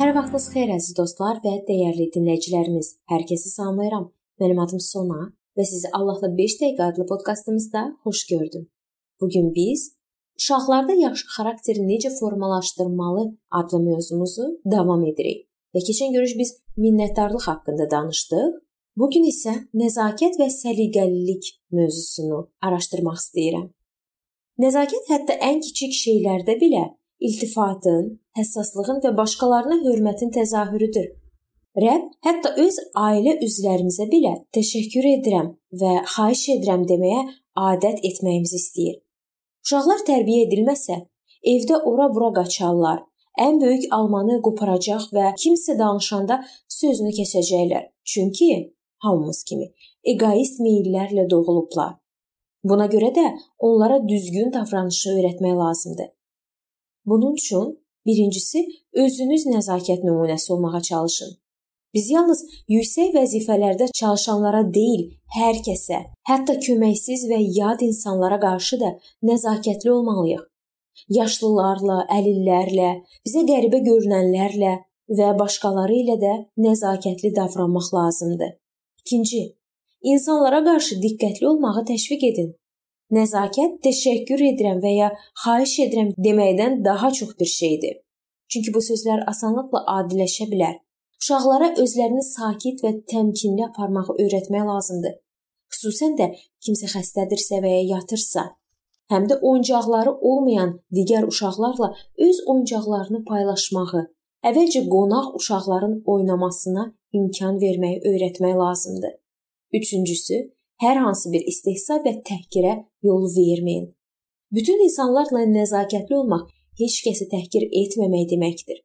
Sabahınız xeyir əziz dostlar və dəyərli dinləyicilərimiz. Hər kəsi salamlayıram. Mənim adım Sona və sizi Allahla 5 dəqiqə adlı podkastımızda xoş gördüm. Bu gün biz uşaqlarda yaxşı xarakteri necə formalaşdırmalı adlı mövzumuzu davam edirik. Və keçən görüş biz minnətdarlıq haqqında danışdıq. Bu gün isə nəzakət və səliqəlilik mövzusunu araşdırmaq istəyirəm. Nəzakət hətta ən kiçik şeylərdə belə iltifatın, həssaslığın və başqalarına hörmətin təzahürüdür. Rəbb hətta öz ailə üzvlərimizə belə təşəkkür edirəm və xahiş edirəm deməyə adət etməyimizi istəyir. Uşaqlar tərbiyə edilməsə, evdə ora-bura qaçarlar, ən böyük almanı qoparacaq və kimsə danışanda sözünü keçəcəklər. Çünki hamımız kimi egoist meyllərlə doğulublar. Buna görə də onlara düzgün davranışı öyrətmək lazımdır. Bunun üçün birincisi özünüz nəzakət nümunəsi olmağa çalışın. Biz yalnız yüksək vəzifələrdə çalışanlara deyil, hər kəsə, hətta köməksiz və yad insanlara qarşı da nəzakətli olmalıyıq. Yaşlılarla, əlillərlə, bizə qəribə görünənlərlə və başqaları ilə də nəzakətli davranmaq lazımdır. İkinci, insanlara qarşı diqqətli olmağı təşviq edin. Nəzakət təşəkkür edirəm və ya xahiş edirəm deməkdən daha çox bir şeydir. Çünki bu sözlər asanlıqla adiləşə bilər. Uşaqlara özlərini sakit və təmkinli aparmağı öyrətmək lazımdır. Xüsusən də kimsə xəstədirsə və ya yatırsa, həm də oyuncaqları olmayan digər uşaqlarla öz oyuncaqlarını paylaşmağı, əvvəlcə qonaq uşaqların oynamasına imkan verməyi öyrətmək lazımdır. Üçüncüsü, hər hansı bir istehza və təhqirə yol verməyin. Bütün insanlarla nəzakətli olmaq heç kəsi təhqir etməmək deməkdir.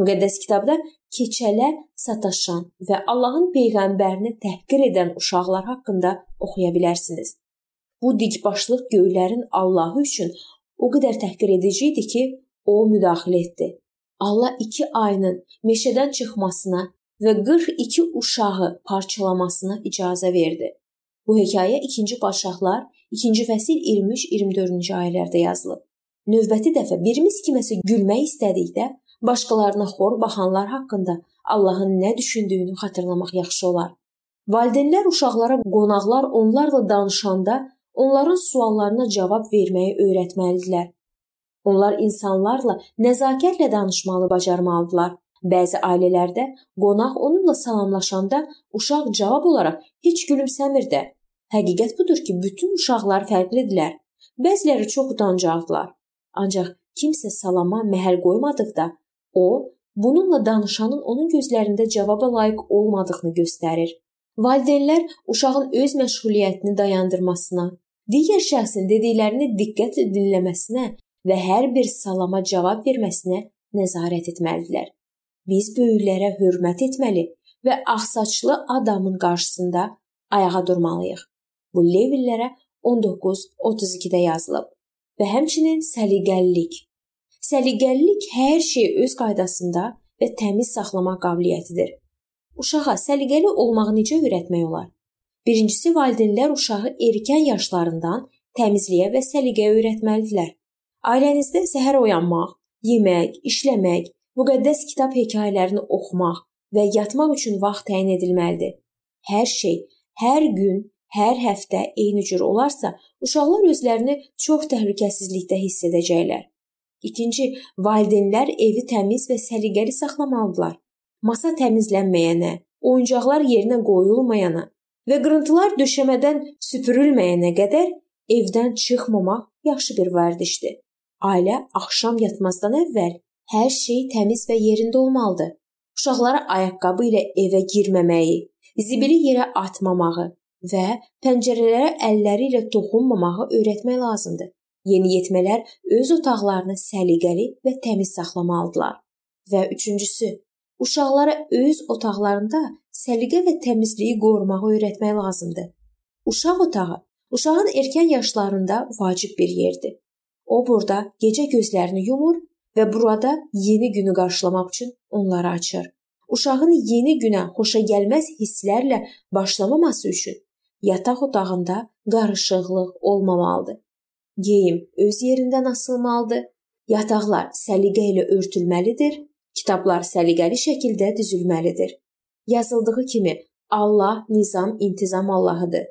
Müqəddəs kitabda keçələ sataşan və Allahın peyğəmbərini təhqir edən uşaqlar haqqında oxuya bilərsiniz. Bu dikbaşlıq göylərin Allahı üçün o qədər təhqir edici idi ki, o müdaxilə etdi. Allah 2 ayının meşədən çıxmasına və 42 uşağı parçalamasına icazə verdi. Bu hekayə 2-ci Padşahlar 2-ci fəsil 23-24-cü ayələrdə yazılıb. Növbəti dəfə birimiz kiməsə gülmək istədikdə, başqalarına xor baxanlar haqqında Allahın nə düşündüyünü xatırlamaq yaxşı olar. Valideynlər uşaqlara qonaqlar onlarla danışanda onların suallarına cavab verməyi öyrətməlidirlər. Onlar insanlarla nəzakətlə danışmalı bacarmalıdırlar. Bəzi ailələrdə qonaq onunla salamlaşanda uşaq cavab olaraq heç gülümsəmir də. Həqiqət budur ki, bütün uşaqlar fərqlidirlər. Bəziləri çox utancaqdılar. Ancaq kimsə salama məhəl qoymadıqda, o bununla danışanın onun gözlərində cavaba layiq olmadığını göstərir. Valideynlər uşağın öz məşğuliyyətini dayandırmasına, digər şəxsin dediklərini diqqətlə dinləməsinə və hər bir salama cavab verməsinə nəzarət etməlidirlər. Biz böyüklərə hörmət etməli və ağsaçlı adamın qarşısında ayağa durmalıyıq. Bu Levillərə 19:32-də yazılıb. Və həmçinin səliqəlilik. Səliqəlilik hər şeyi öz qaydasında və təmiz saxlama qabiliyyətidir. Uşağa səliqəli olmağı necə öyrətmək olar? Birincisi valideynlər uşağı erkən yaşlarından təmizliyə və səliqəyə öyrətməlidirlər. Ailənizdə səhər oyanmaq, yemək, işləmək, Müqəddəs kitab hekayələrini oxumaq və yatmaq üçün vaxt təyin edilməlidir. Hər şey hər gün, hər həftə eyni cür olarsa, uşaqlar özlərini çox təhlükəsizlikdə hiss edəcəklər. İkinci, valideynlər evi təmiz və səliqəli saxlamalıdırlar. Masa təmizlənməyənə, oyuncaqlar yerinə qoyulmayana və qırıntılar döşəmədən süpürülməyənə qədər evdən çıxmamaq yaxşı bir vərdişdir. Ailə axşam yatmazdan əvvəl Hər şey təmiz və yerində olmalıdır. Uşaqlara ayaqqabı ilə evə girməməyi, zibili yerə atmamağı və pəncərələrə əlləri ilə toxunmamağı öyrətmək lazımdır. Yeniyetmələr öz otaqlarını səliqəli və təmiz saxlamalıdırlar. Və üçüncüsü, uşaqlara öz otaqlarında səliqə və təmizliyi qorumağı öyrətmək lazımdır. Uşaq otağı uşağın erkən yaşlarında vacib bir yerdir. O burada gecə gözlərini yumur və burada yeni günü qarşılamaq üçün onları açır. Uşağın yeni günə xoşa gəlməz hisslərlə başlamaması üçün yataq otağında qarışıqlıq olmamalıdır. Geyim öz yerindən asılmalıdır. Yataqlar səliqə ilə örtülməlidir. Kitablar səliqəli şəkildə düzülməlidir. Yazıldığı kimi Allah nizam, intizam Allahıdır.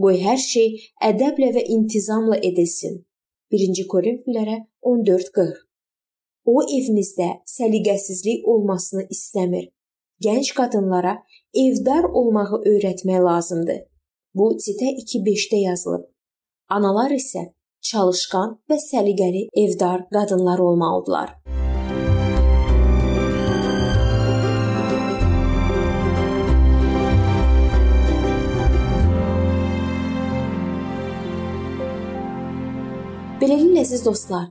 Qoy hər şey ədəblə və intizamla edilsin. 1-ci Korinfillərə 14:40. O evimizdə səliqəsizlik olmasını istəmir. Gənc qadınlara evdar olmağı öyrətmək lazımdır. Bu Citə 2:5-də yazılıb. Analar isə çalışqan və səliqəli evdar qadınlar olmalıdırlar. Beləliklə əziz dostlar,